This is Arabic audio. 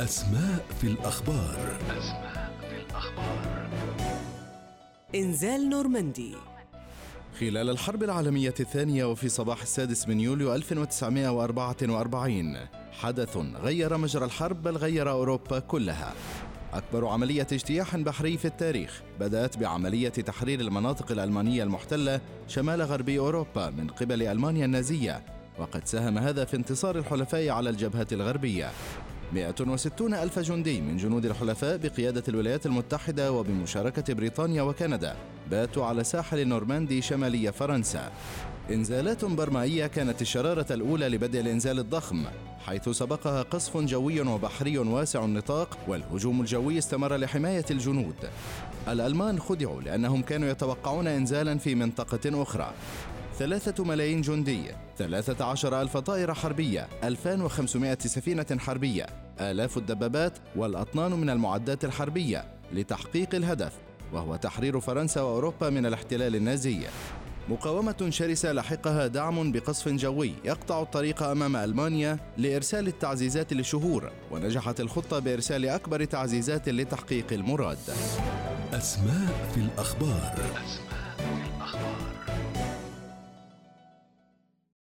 أسماء في الأخبار. أسماء في الأخبار إنزال نورماندي خلال الحرب العالمية الثانية وفي صباح السادس من يوليو 1944 حدث غير مجرى الحرب بل غير أوروبا كلها. أكبر عملية اجتياح بحري في التاريخ بدأت بعملية تحرير المناطق الألمانية المحتلة شمال غرب أوروبا من قبل ألمانيا النازية وقد ساهم هذا في انتصار الحلفاء على الجبهة الغربية. 160 ألف جندي من جنود الحلفاء بقيادة الولايات المتحدة وبمشاركة بريطانيا وكندا باتوا على ساحل النورماندي شمالي فرنسا. إنزالات برمائية كانت الشرارة الأولى لبدء الإنزال الضخم حيث سبقها قصف جوي وبحري واسع النطاق والهجوم الجوي استمر لحماية الجنود. الألمان خدعوا لأنهم كانوا يتوقعون إنزالا في منطقة أخرى. ثلاثة ملايين جندي ثلاثة عشر ألف طائرة حربية 2500 سفينة حربية. آلاف الدبابات والأطنان من المعدات الحربية لتحقيق الهدف وهو تحرير فرنسا وأوروبا من الاحتلال النازي. مقاومة شرسة لحقها دعم بقصف جوي يقطع الطريق أمام ألمانيا لإرسال التعزيزات لشهور ونجحت الخطة بإرسال أكبر تعزيزات لتحقيق المراد. أسماء في الأخبار. أسماء في الأخبار.